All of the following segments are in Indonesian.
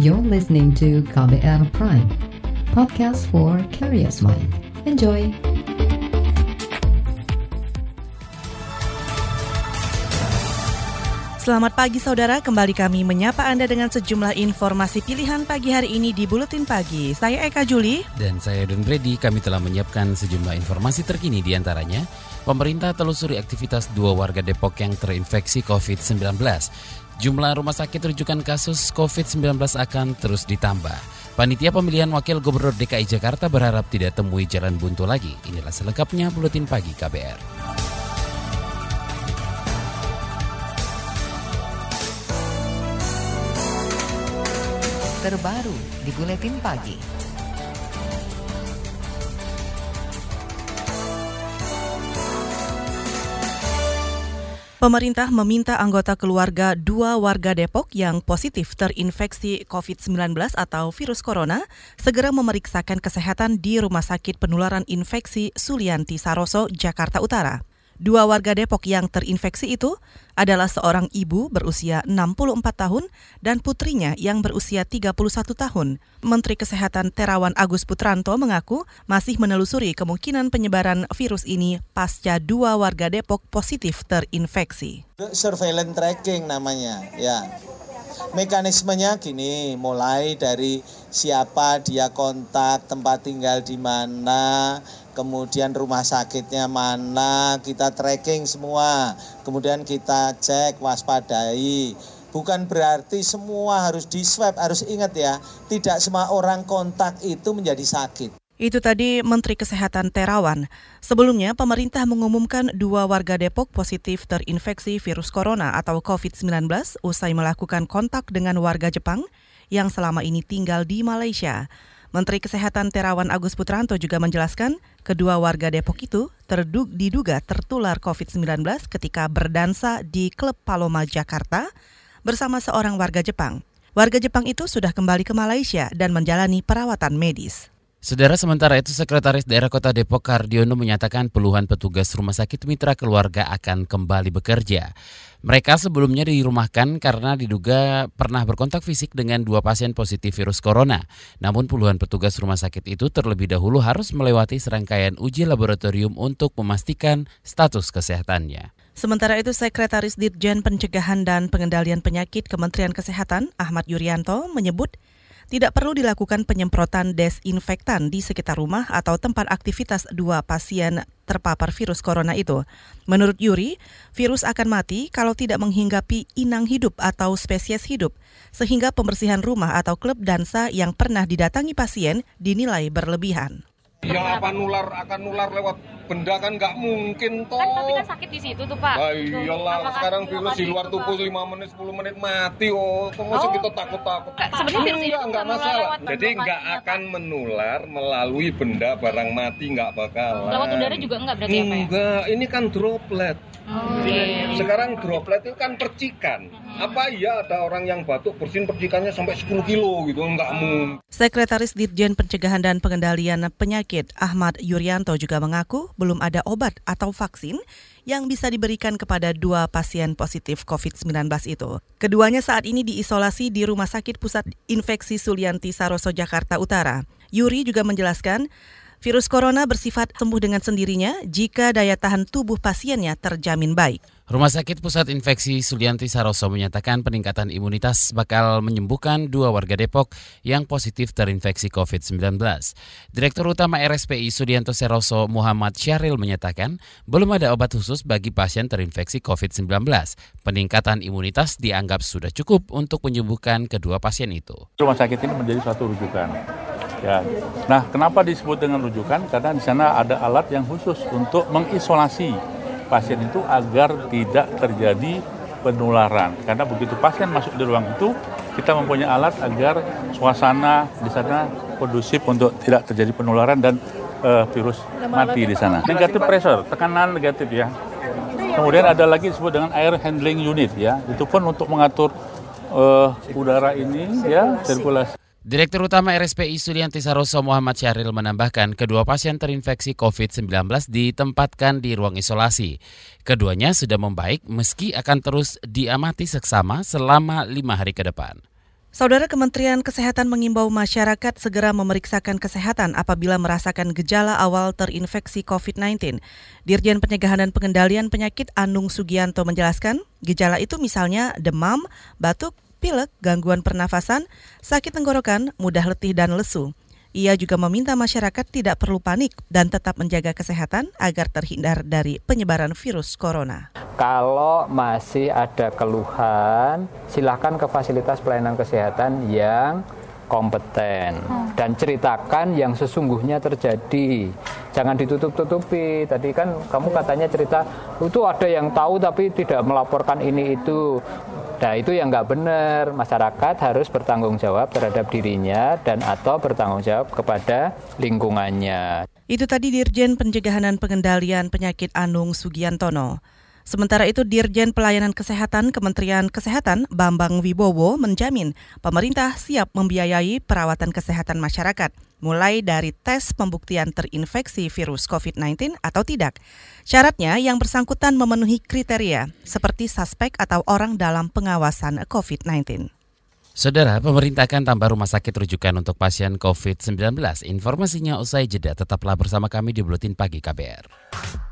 You're listening to KBR Prime, podcast for curious mind. Enjoy! Selamat pagi saudara, kembali kami menyapa Anda dengan sejumlah informasi pilihan pagi hari ini di Buletin Pagi. Saya Eka Juli. Dan saya Don Brady, kami telah menyiapkan sejumlah informasi terkini di antaranya. Pemerintah telusuri aktivitas dua warga Depok yang terinfeksi COVID-19. Jumlah rumah sakit rujukan kasus COVID-19 akan terus ditambah. Panitia pemilihan wakil gubernur DKI Jakarta berharap tidak temui jalan buntu lagi. Inilah selengkapnya Buletin Pagi KBR. terbaru di Buletin Pagi. Pemerintah meminta anggota keluarga dua warga Depok yang positif terinfeksi COVID-19 atau virus corona segera memeriksakan kesehatan di Rumah Sakit Penularan Infeksi Sulianti Saroso, Jakarta Utara. Dua warga Depok yang terinfeksi itu adalah seorang ibu berusia 64 tahun dan putrinya yang berusia 31 tahun. Menteri Kesehatan Terawan Agus Putranto mengaku masih menelusuri kemungkinan penyebaran virus ini pasca dua warga Depok positif terinfeksi. Surveillance tracking namanya, ya. Mekanismenya gini, mulai dari siapa dia kontak, tempat tinggal di mana, kemudian rumah sakitnya mana, kita tracking semua, kemudian kita cek, waspadai. Bukan berarti semua harus di swab, harus ingat ya, tidak semua orang kontak itu menjadi sakit. Itu tadi Menteri Kesehatan Terawan. Sebelumnya, pemerintah mengumumkan dua warga Depok positif terinfeksi virus corona atau COVID-19 usai melakukan kontak dengan warga Jepang yang selama ini tinggal di Malaysia. Menteri Kesehatan Terawan Agus Putranto juga menjelaskan kedua warga Depok itu terdug, diduga tertular COVID-19 ketika berdansa di Klub Paloma Jakarta bersama seorang warga Jepang. Warga Jepang itu sudah kembali ke Malaysia dan menjalani perawatan medis. Saudara sementara itu Sekretaris Daerah Kota Depok Kardiono menyatakan puluhan petugas rumah sakit mitra keluarga akan kembali bekerja. Mereka sebelumnya dirumahkan karena diduga pernah berkontak fisik dengan dua pasien positif virus corona. Namun puluhan petugas rumah sakit itu terlebih dahulu harus melewati serangkaian uji laboratorium untuk memastikan status kesehatannya. Sementara itu, Sekretaris Ditjen Pencegahan dan Pengendalian Penyakit Kementerian Kesehatan Ahmad Yuryanto menyebut tidak perlu dilakukan penyemprotan desinfektan di sekitar rumah atau tempat aktivitas dua pasien terpapar virus corona itu. Menurut Yuri, virus akan mati kalau tidak menghinggapi inang hidup atau spesies hidup, sehingga pembersihan rumah atau klub dansa yang pernah didatangi pasien dinilai berlebihan. Ya apa nular akan nular lewat benda kan nggak mungkin toh. Kan tapi kan sakit di situ tuh Pak. Nah, iyalah Apakah sekarang virus di luar itu, tubuh Pak? 5 menit 10 menit mati oh. Kok masih Oh. kita takut-takut? Sebenarnya virus itu enggak, enggak nggak masalah. Jadi nggak akan menular melalui benda barang mati nggak bakalan. Lewat udara juga enggak berarti ya Pak ya? Enggak, ini kan droplet. Oke. Sekarang droplet itu kan percikan. Apa iya ada orang yang batuk bersin percikannya sampai 10 kilo gitu? Enggak mungkin. Sekretaris Ditjen Pencegahan dan Pengendalian Penyakit Ahmad Yuryanto juga mengaku belum ada obat atau vaksin yang bisa diberikan kepada dua pasien positif COVID-19 itu. Keduanya saat ini diisolasi di Rumah Sakit Pusat Infeksi Sulianti Saroso, Jakarta Utara. Yuri juga menjelaskan Virus corona bersifat sembuh dengan sendirinya jika daya tahan tubuh pasiennya terjamin baik. Rumah Sakit Pusat Infeksi Sulianti Saroso menyatakan peningkatan imunitas bakal menyembuhkan dua warga Depok yang positif terinfeksi COVID-19. Direktur Utama RSPI Sudianto Saroso Muhammad Syahril menyatakan belum ada obat khusus bagi pasien terinfeksi COVID-19. Peningkatan imunitas dianggap sudah cukup untuk menyembuhkan kedua pasien itu. Rumah sakit ini menjadi suatu rujukan. Ya. Nah, kenapa disebut dengan rujukan? Karena di sana ada alat yang khusus untuk mengisolasi pasien itu agar tidak terjadi penularan. Karena begitu pasien masuk di ruang itu, kita mempunyai alat agar suasana di sana kondusif untuk tidak terjadi penularan dan eh, virus mati di sana. Negatif pressure, tekanan negatif ya. Kemudian ada lagi disebut dengan air handling unit ya. Itu pun untuk mengatur eh, udara ini ya sirkulasi. Direktur Utama RSPI Sulianti Saroso Muhammad Syahril menambahkan kedua pasien terinfeksi COVID-19 ditempatkan di ruang isolasi. Keduanya sudah membaik meski akan terus diamati seksama selama lima hari ke depan. Saudara Kementerian Kesehatan mengimbau masyarakat segera memeriksakan kesehatan apabila merasakan gejala awal terinfeksi COVID-19. Dirjen Pencegahan dan Pengendalian Penyakit Anung Sugianto menjelaskan, gejala itu misalnya demam, batuk, pilek, gangguan pernafasan, sakit tenggorokan, mudah letih dan lesu. Ia juga meminta masyarakat tidak perlu panik dan tetap menjaga kesehatan agar terhindar dari penyebaran virus corona. Kalau masih ada keluhan, silakan ke fasilitas pelayanan kesehatan yang kompeten dan ceritakan yang sesungguhnya terjadi. Jangan ditutup-tutupi. Tadi kan kamu katanya cerita itu ada yang tahu tapi tidak melaporkan ini itu. Nah itu yang nggak benar. Masyarakat harus bertanggung jawab terhadap dirinya dan atau bertanggung jawab kepada lingkungannya. Itu tadi Dirjen Pencegahan dan Pengendalian Penyakit Anung Sugiantono. Sementara itu Dirjen Pelayanan Kesehatan Kementerian Kesehatan Bambang Wibowo menjamin pemerintah siap membiayai perawatan kesehatan masyarakat mulai dari tes pembuktian terinfeksi virus COVID-19 atau tidak. Syaratnya yang bersangkutan memenuhi kriteria seperti suspek atau orang dalam pengawasan COVID-19. Saudara, pemerintah akan tambah rumah sakit rujukan untuk pasien COVID-19. Informasinya usai jeda. Tetaplah bersama kami di Buletin Pagi KBR.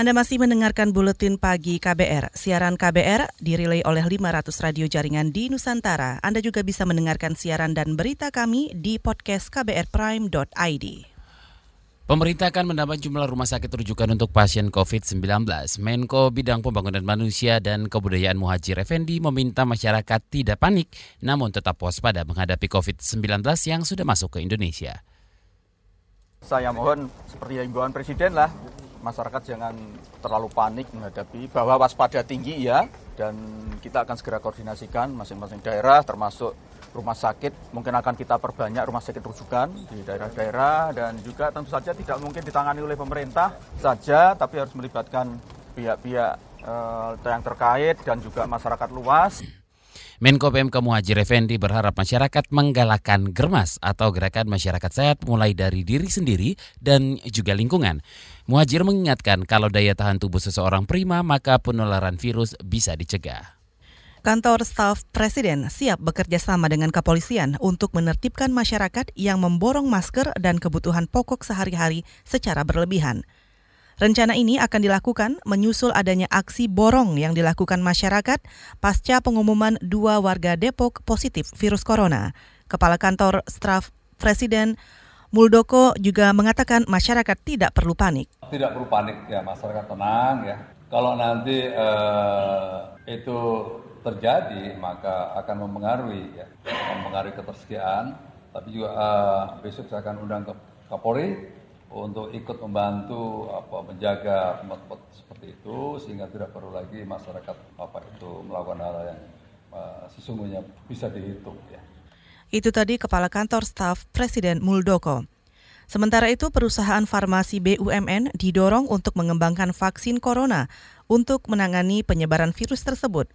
Anda masih mendengarkan Buletin Pagi KBR. Siaran KBR dirilai oleh 500 radio jaringan di Nusantara. Anda juga bisa mendengarkan siaran dan berita kami di podcast kbrprime.id. Pemerintah akan menambah jumlah rumah sakit rujukan untuk pasien COVID-19. Menko Bidang Pembangunan Manusia dan Kebudayaan Muhajir Effendi meminta masyarakat tidak panik, namun tetap waspada menghadapi COVID-19 yang sudah masuk ke Indonesia. Saya mohon seperti himbauan Presiden lah, masyarakat jangan terlalu panik menghadapi bahwa waspada tinggi ya. Dan kita akan segera koordinasikan masing-masing daerah termasuk rumah sakit. Mungkin akan kita perbanyak rumah sakit rujukan di daerah-daerah. Dan juga tentu saja tidak mungkin ditangani oleh pemerintah saja tapi harus melibatkan pihak-pihak eh, yang terkait dan juga masyarakat luas. Menko PMK Muhajir Effendi berharap masyarakat menggalakkan germas atau gerakan masyarakat sehat mulai dari diri sendiri dan juga lingkungan. Muhajir mengingatkan kalau daya tahan tubuh seseorang prima maka penularan virus bisa dicegah. Kantor staf Presiden siap bekerja sama dengan kepolisian untuk menertibkan masyarakat yang memborong masker dan kebutuhan pokok sehari-hari secara berlebihan. Rencana ini akan dilakukan menyusul adanya aksi borong yang dilakukan masyarakat pasca pengumuman dua warga Depok positif virus corona. Kepala Kantor Staf Presiden Muldoko juga mengatakan masyarakat tidak perlu panik. Tidak perlu panik ya, masyarakat tenang ya. Kalau nanti eh, itu terjadi maka akan mempengaruhi ya, mempengaruhi ketersediaan. Tapi juga eh, besok saya akan undang ke Kapolri untuk ikut membantu apa menjaga tempat-tempat seperti itu sehingga tidak perlu lagi masyarakat apa itu melakukan hal yang uh, sesungguhnya bisa dihitung ya. Itu tadi Kepala Kantor Staf Presiden Muldoko. Sementara itu, perusahaan farmasi BUMN didorong untuk mengembangkan vaksin corona untuk menangani penyebaran virus tersebut.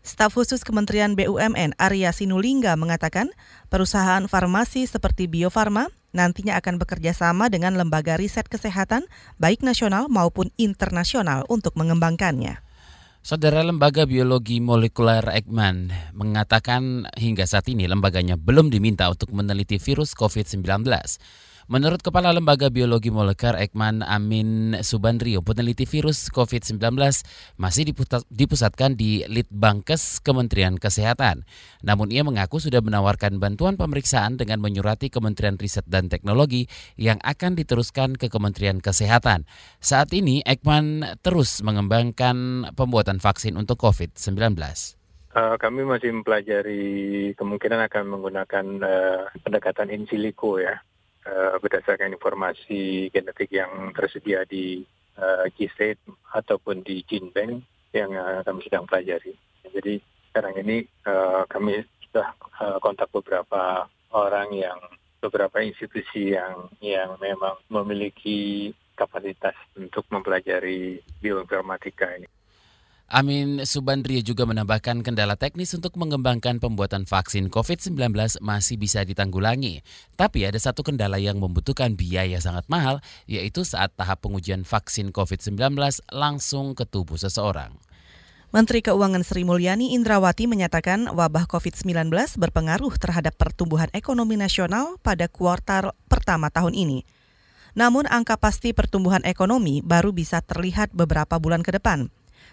Staf khusus Kementerian BUMN Arya Sinulinga mengatakan perusahaan farmasi seperti Bio Farma nantinya akan bekerja sama dengan lembaga riset kesehatan baik nasional maupun internasional untuk mengembangkannya. Saudara Lembaga Biologi Molekuler Eijkman mengatakan hingga saat ini lembaganya belum diminta untuk meneliti virus COVID-19. Menurut Kepala Lembaga Biologi Molekuler Ekman Amin Subandrio, peneliti virus COVID-19 masih dipusatkan di Litbangkes Kementerian Kesehatan. Namun ia mengaku sudah menawarkan bantuan pemeriksaan dengan menyurati Kementerian Riset dan Teknologi yang akan diteruskan ke Kementerian Kesehatan. Saat ini Ekman terus mengembangkan pembuatan vaksin untuk COVID-19. Uh, kami masih mempelajari kemungkinan akan menggunakan uh, pendekatan in silico ya uh, berdasarkan informasi genetik yang tersedia di uh, GState ataupun di GeneBank yang uh, kami sedang pelajari. Jadi sekarang ini uh, kami sudah uh, kontak beberapa orang yang beberapa institusi yang yang memang memiliki kapasitas untuk mempelajari bioinformatika ini. Amin Subandria juga menambahkan kendala teknis untuk mengembangkan pembuatan vaksin COVID-19 masih bisa ditanggulangi. Tapi ada satu kendala yang membutuhkan biaya sangat mahal, yaitu saat tahap pengujian vaksin COVID-19 langsung ke tubuh seseorang. Menteri Keuangan Sri Mulyani Indrawati menyatakan wabah COVID-19 berpengaruh terhadap pertumbuhan ekonomi nasional pada kuartal pertama tahun ini. Namun angka pasti pertumbuhan ekonomi baru bisa terlihat beberapa bulan ke depan.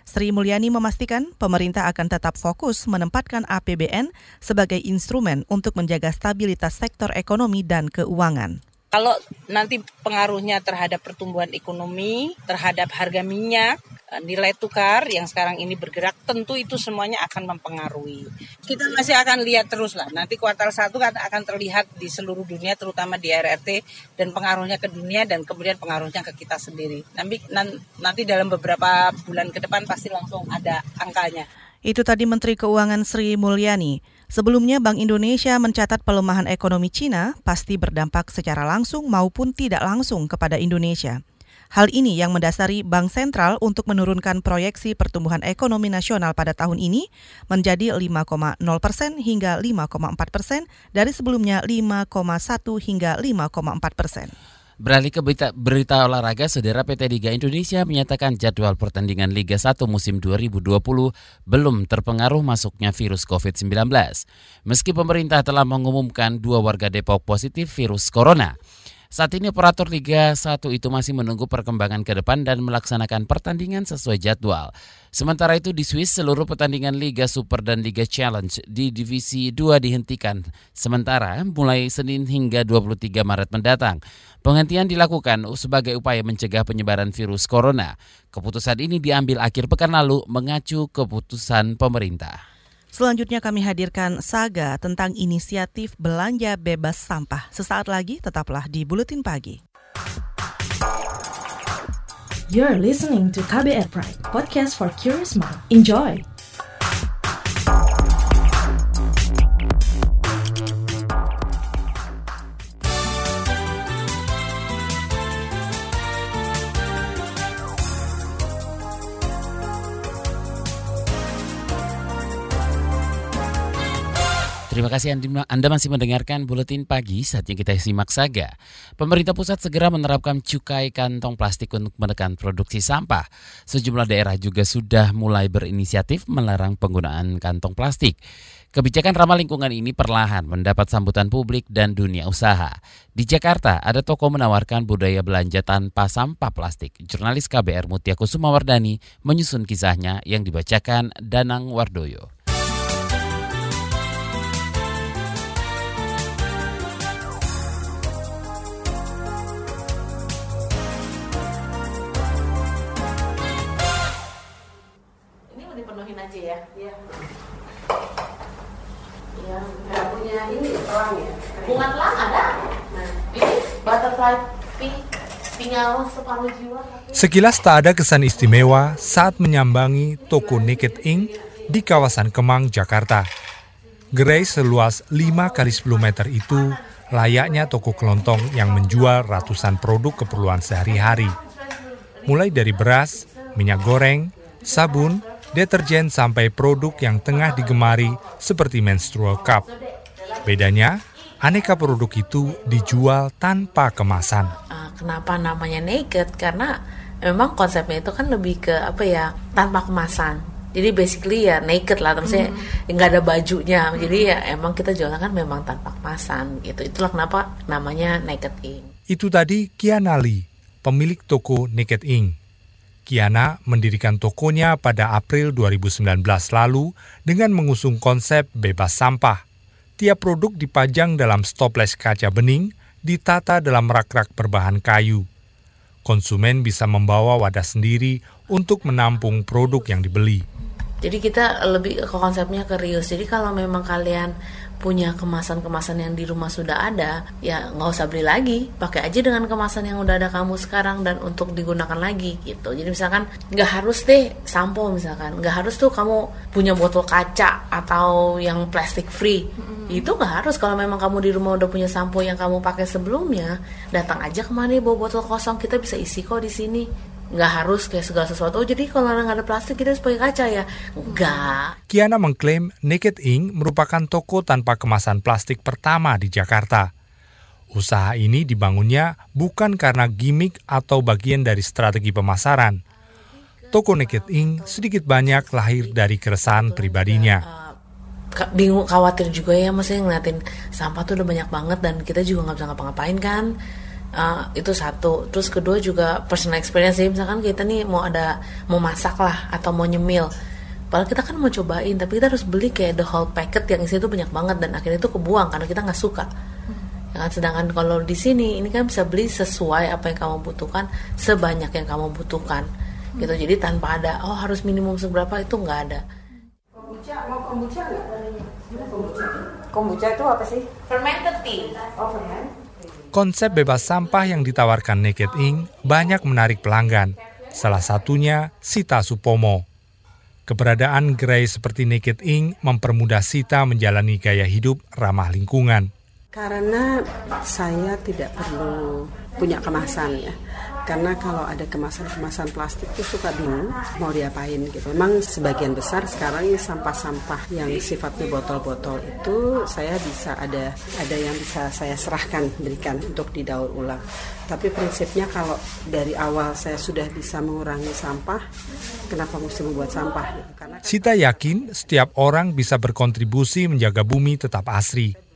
Sri Mulyani memastikan pemerintah akan tetap fokus menempatkan APBN sebagai instrumen untuk menjaga stabilitas sektor ekonomi dan keuangan. Kalau nanti pengaruhnya terhadap pertumbuhan ekonomi, terhadap harga minyak, Eh, nilai tukar yang sekarang ini bergerak tentu itu semuanya akan mempengaruhi. Kita masih akan lihat terus lah. Nanti kuartal satu kan akan terlihat di seluruh dunia terutama di RRT dan pengaruhnya ke dunia dan kemudian pengaruhnya ke kita sendiri. Nanti nanti dalam beberapa bulan ke depan pasti langsung ada angkanya. Itu tadi Menteri Keuangan Sri Mulyani. Sebelumnya Bank Indonesia mencatat pelemahan ekonomi Cina pasti berdampak secara langsung maupun tidak langsung kepada Indonesia. Hal ini yang mendasari Bank Sentral untuk menurunkan proyeksi pertumbuhan ekonomi nasional pada tahun ini menjadi 5,0 persen hingga 5,4 persen dari sebelumnya 5,1 hingga 5,4 persen. Beralih ke berita, berita olahraga, Saudara PT Liga Indonesia menyatakan jadwal pertandingan Liga 1 musim 2020 belum terpengaruh masuknya virus COVID-19. Meski pemerintah telah mengumumkan dua warga Depok positif virus corona. Saat ini operator Liga 1 itu masih menunggu perkembangan ke depan dan melaksanakan pertandingan sesuai jadwal. Sementara itu di Swiss seluruh pertandingan Liga Super dan Liga Challenge di Divisi 2 dihentikan sementara mulai Senin hingga 23 Maret mendatang. Penghentian dilakukan sebagai upaya mencegah penyebaran virus corona. Keputusan ini diambil akhir pekan lalu mengacu keputusan pemerintah. Selanjutnya kami hadirkan saga tentang inisiatif belanja bebas sampah. Sesaat lagi tetaplah di Buletin Pagi. You're listening to KBR Pride, podcast for curious mind. Enjoy! Terima kasih Anda masih mendengarkan Buletin Pagi saatnya kita simak saga. Pemerintah pusat segera menerapkan cukai kantong plastik untuk menekan produksi sampah. Sejumlah daerah juga sudah mulai berinisiatif melarang penggunaan kantong plastik. Kebijakan ramah lingkungan ini perlahan mendapat sambutan publik dan dunia usaha. Di Jakarta, ada toko menawarkan budaya belanja tanpa sampah plastik. Jurnalis KBR Mutia Kusumawardani menyusun kisahnya yang dibacakan Danang Wardoyo. Sekilas tak ada kesan istimewa saat menyambangi toko Naked Ink di kawasan Kemang, Jakarta. Gerai seluas 5 kali 10 meter itu layaknya toko kelontong yang menjual ratusan produk keperluan sehari-hari. Mulai dari beras, minyak goreng, sabun, deterjen sampai produk yang tengah digemari seperti menstrual cup. Bedanya, aneka produk itu dijual tanpa kemasan. Ah, kenapa namanya naked? Karena memang konsepnya itu kan lebih ke apa ya tanpa kemasan. Jadi basically ya naked lah, maksudnya hmm. nggak ada bajunya. Jadi ya emang kita jualan kan memang tanpa kemasan gitu. Itulah kenapa namanya Naked Ink. Itu tadi Kiana Lee, pemilik toko Naked Ink. Kiana mendirikan tokonya pada April 2019 lalu dengan mengusung konsep bebas sampah. Tiap produk dipajang dalam stoples kaca bening, ditata dalam rak-rak berbahan kayu. Konsumen bisa membawa wadah sendiri untuk menampung produk yang dibeli. Jadi kita lebih ke konsepnya ke reuse. Jadi kalau memang kalian punya kemasan-kemasan yang di rumah sudah ada, ya nggak usah beli lagi, pakai aja dengan kemasan yang udah ada kamu sekarang dan untuk digunakan lagi gitu. Jadi misalkan nggak harus deh sampo misalkan, nggak harus tuh kamu punya botol kaca atau yang plastik free, mm. itu nggak harus. Kalau memang kamu di rumah udah punya sampo yang kamu pakai sebelumnya, datang aja ke mana bawa botol kosong. Kita bisa isi kok di sini nggak harus kayak segala sesuatu. Oh, jadi kalau nggak ada plastik kita harus pakai kaca ya? Enggak. Kiana mengklaim Naked Ink merupakan toko tanpa kemasan plastik pertama di Jakarta. Usaha ini dibangunnya bukan karena gimmick atau bagian dari strategi pemasaran. Toko Naked Ink sedikit banyak lahir dari keresahan pribadinya bingung khawatir juga ya maksudnya ngeliatin sampah tuh udah banyak banget dan kita juga nggak bisa ngapa-ngapain kan Uh, itu satu terus kedua juga personal experience sih misalkan kita nih mau ada mau masak lah atau mau nyemil Padahal kita kan mau cobain, tapi kita harus beli kayak the whole packet yang isi itu banyak banget dan akhirnya itu kebuang karena kita nggak suka. Hmm. Ya kan? Sedangkan kalau di sini ini kan bisa beli sesuai apa yang kamu butuhkan, sebanyak yang kamu butuhkan, hmm. gitu. Jadi tanpa ada oh harus minimum seberapa itu nggak ada. Kombucha, mau kombucha nggak? Kombucha itu apa sih? Fermented tea. Oh fermented. Konsep bebas sampah yang ditawarkan Naked Ink banyak menarik pelanggan, salah satunya Sita Supomo. Keberadaan gerai seperti Naked Ink mempermudah Sita menjalani gaya hidup ramah lingkungan. Karena saya tidak perlu punya kemasan ya karena kalau ada kemasan-kemasan plastik itu suka bingung mau diapain gitu. Memang sebagian besar sekarang ini sampah-sampah yang sifatnya botol-botol itu saya bisa ada ada yang bisa saya serahkan berikan untuk didaur ulang. Tapi prinsipnya kalau dari awal saya sudah bisa mengurangi sampah, kenapa mesti membuat sampah? Karena Sita yakin setiap orang bisa berkontribusi menjaga bumi tetap asri.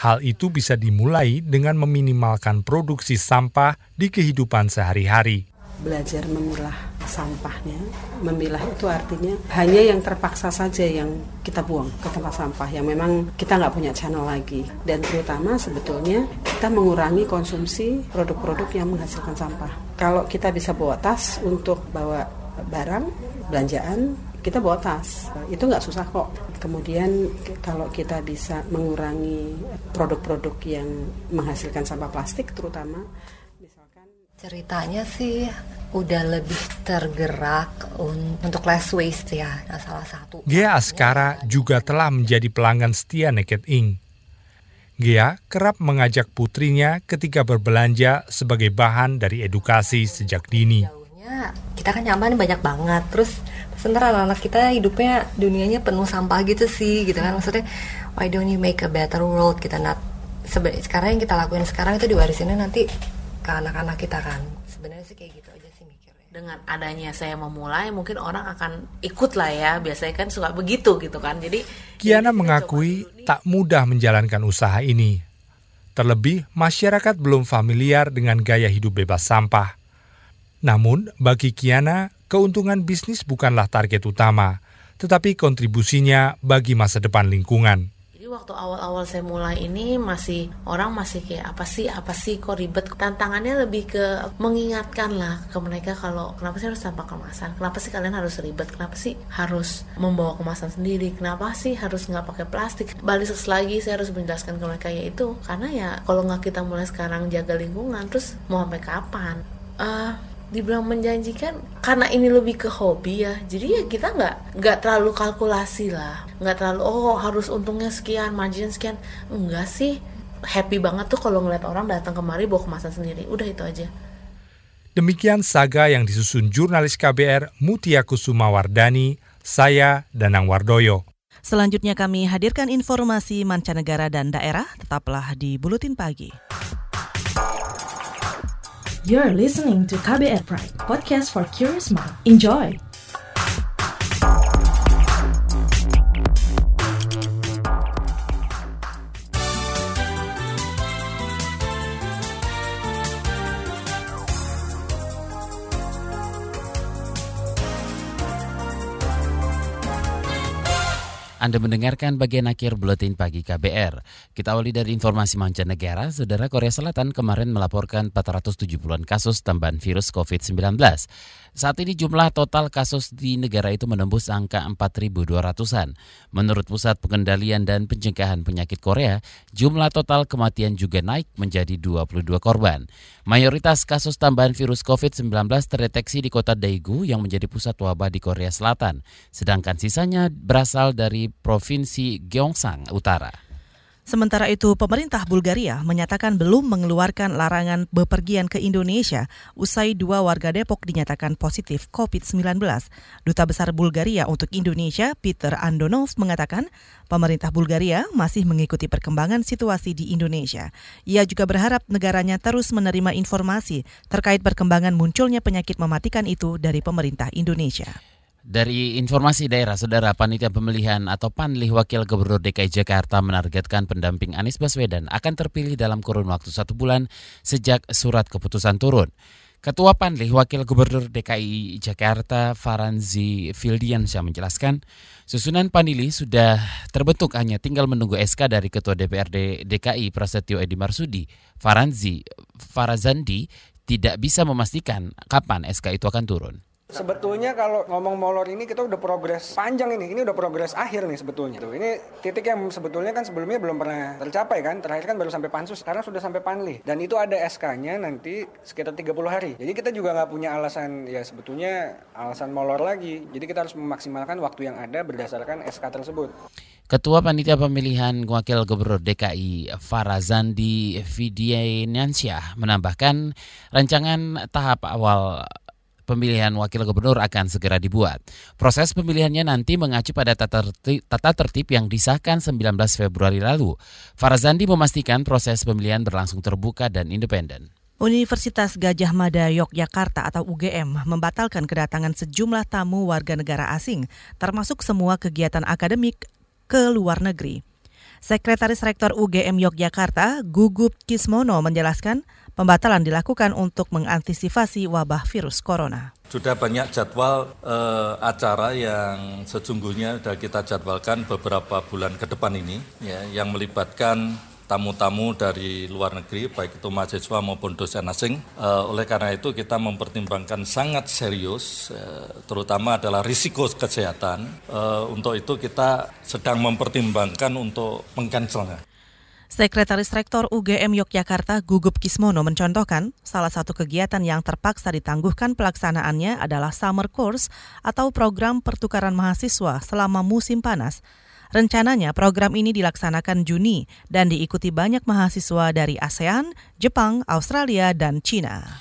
Hal itu bisa dimulai dengan meminimalkan produksi sampah di kehidupan sehari-hari. Belajar memilah sampahnya, memilah itu artinya hanya yang terpaksa saja yang kita buang ke tempat sampah yang memang kita nggak punya channel lagi. Dan terutama sebetulnya kita mengurangi konsumsi produk-produk yang menghasilkan sampah. Kalau kita bisa bawa tas untuk bawa barang, belanjaan, kita bawa tas. Itu nggak susah kok. Kemudian kalau kita bisa mengurangi produk-produk yang menghasilkan sampah plastik terutama misalkan ceritanya sih udah lebih tergerak untuk less waste ya nah, salah satu. Gia Askara juga telah menjadi pelanggan setia Naked Ink Gia kerap mengajak putrinya ketika berbelanja sebagai bahan dari edukasi sejak dini. Kita kan nyaman banyak banget, terus sementara anak-anak kita hidupnya dunianya penuh sampah gitu sih gitu kan. Maksudnya why don't you make a better world? Kita not sekarang yang kita lakuin sekarang itu diwarisinnya nanti ke anak-anak kita kan. Sebenarnya sih kayak gitu aja sih mikirnya. Dengan adanya saya memulai mungkin orang akan ikut lah ya. Biasanya kan suka begitu gitu kan. Jadi Kiana mengakui tak mudah menjalankan usaha ini. Terlebih masyarakat belum familiar dengan gaya hidup bebas sampah. Namun bagi Kiana keuntungan bisnis bukanlah target utama, tetapi kontribusinya bagi masa depan lingkungan. Jadi waktu awal-awal saya mulai ini masih orang masih kayak apa sih apa sih kok ribet? Tantangannya lebih ke mengingatkan lah ke mereka kalau kenapa sih harus tanpa kemasan? Kenapa sih kalian harus ribet? Kenapa sih harus membawa kemasan sendiri? Kenapa sih harus nggak pakai plastik? Balik lagi saya harus menjelaskan ke mereka ya itu karena ya kalau nggak kita mulai sekarang jaga lingkungan terus mau sampai kapan? Uh, dibilang menjanjikan karena ini lebih ke hobi ya. Jadi ya kita nggak nggak terlalu kalkulasi lah. Nggak terlalu oh harus untungnya sekian margin sekian. Enggak sih. Happy banget tuh kalau ngeliat orang datang kemari bawa kemasan sendiri. Udah itu aja. Demikian saga yang disusun jurnalis KBR Mutia Kusuma Wardani saya Danang Wardoyo. Selanjutnya kami hadirkan informasi mancanegara dan daerah, tetaplah di Buletin Pagi. You're listening to KBR Pride, podcast for curious mind. Enjoy! Anda mendengarkan bagian akhir Buletin Pagi KBR. Kita awali dari informasi mancanegara, Saudara Korea Selatan kemarin melaporkan 470-an kasus tambahan virus COVID-19. Saat ini jumlah total kasus di negara itu menembus angka 4.200-an. Menurut Pusat Pengendalian dan Pencegahan Penyakit Korea, jumlah total kematian juga naik menjadi 22 korban. Mayoritas kasus tambahan virus COVID-19 terdeteksi di kota Daegu yang menjadi pusat wabah di Korea Selatan, sedangkan sisanya berasal dari Provinsi Gyeongsang Utara. Sementara itu, pemerintah Bulgaria menyatakan belum mengeluarkan larangan bepergian ke Indonesia usai dua warga Depok dinyatakan positif COVID-19. Duta Besar Bulgaria untuk Indonesia, Peter Andonov, mengatakan pemerintah Bulgaria masih mengikuti perkembangan situasi di Indonesia. Ia juga berharap negaranya terus menerima informasi terkait perkembangan munculnya penyakit mematikan itu dari pemerintah Indonesia. Dari informasi daerah, Saudara Panitia Pemilihan atau Panlih Wakil Gubernur DKI Jakarta menargetkan pendamping Anies Baswedan akan terpilih dalam kurun waktu satu bulan sejak surat keputusan turun. Ketua Panlih Wakil Gubernur DKI Jakarta Faranzi Fildiansyah menjelaskan, susunan Panili sudah terbentuk hanya tinggal menunggu SK dari Ketua DPRD DKI Prasetyo Edi Marsudi. Faranzi Farazandi tidak bisa memastikan kapan SK itu akan turun. Sebetulnya kalau ngomong molor ini kita udah progres panjang ini, ini udah progres akhir nih sebetulnya. Tuh, ini titik yang sebetulnya kan sebelumnya belum pernah tercapai kan, terakhir kan baru sampai pansus, sekarang sudah sampai panli. Dan itu ada SK-nya nanti sekitar 30 hari. Jadi kita juga nggak punya alasan, ya sebetulnya alasan molor lagi. Jadi kita harus memaksimalkan waktu yang ada berdasarkan SK tersebut. Ketua Panitia Pemilihan Wakil Gubernur DKI Farazandi Fidiansyah menambahkan rancangan tahap awal pemilihan wakil gubernur akan segera dibuat. Proses pemilihannya nanti mengacu pada tata tertib, tata tertib yang disahkan 19 Februari lalu. Farazandi memastikan proses pemilihan berlangsung terbuka dan independen. Universitas Gajah Mada Yogyakarta atau UGM membatalkan kedatangan sejumlah tamu warga negara asing, termasuk semua kegiatan akademik ke luar negeri. Sekretaris Rektor UGM Yogyakarta, Gugup Kismono menjelaskan, pembatalan dilakukan untuk mengantisipasi wabah virus corona. Sudah banyak jadwal eh, acara yang sesungguhnya sudah kita jadwalkan beberapa bulan ke depan ini, ya, yang melibatkan tamu-tamu dari luar negeri, baik itu mahasiswa maupun dosen asing. Uh, oleh karena itu kita mempertimbangkan sangat serius, uh, terutama adalah risiko kesehatan. Uh, untuk itu kita sedang mempertimbangkan untuk mengcancelnya. Sekretaris Rektor UGM Yogyakarta Gugup Kismono mencontohkan salah satu kegiatan yang terpaksa ditangguhkan pelaksanaannya adalah summer course atau program pertukaran mahasiswa selama musim panas. Rencananya program ini dilaksanakan Juni dan diikuti banyak mahasiswa dari ASEAN, Jepang, Australia, dan Cina.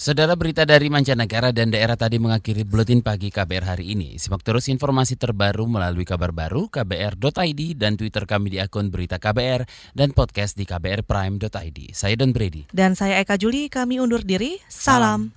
Saudara berita dari mancanegara dan daerah tadi mengakhiri buletin pagi KBR hari ini. Simak terus informasi terbaru melalui kabar baru kbr.id dan Twitter kami di akun berita KBR dan podcast di kbrprime.id. Saya Don Brady. Dan saya Eka Juli, kami undur diri. Salam.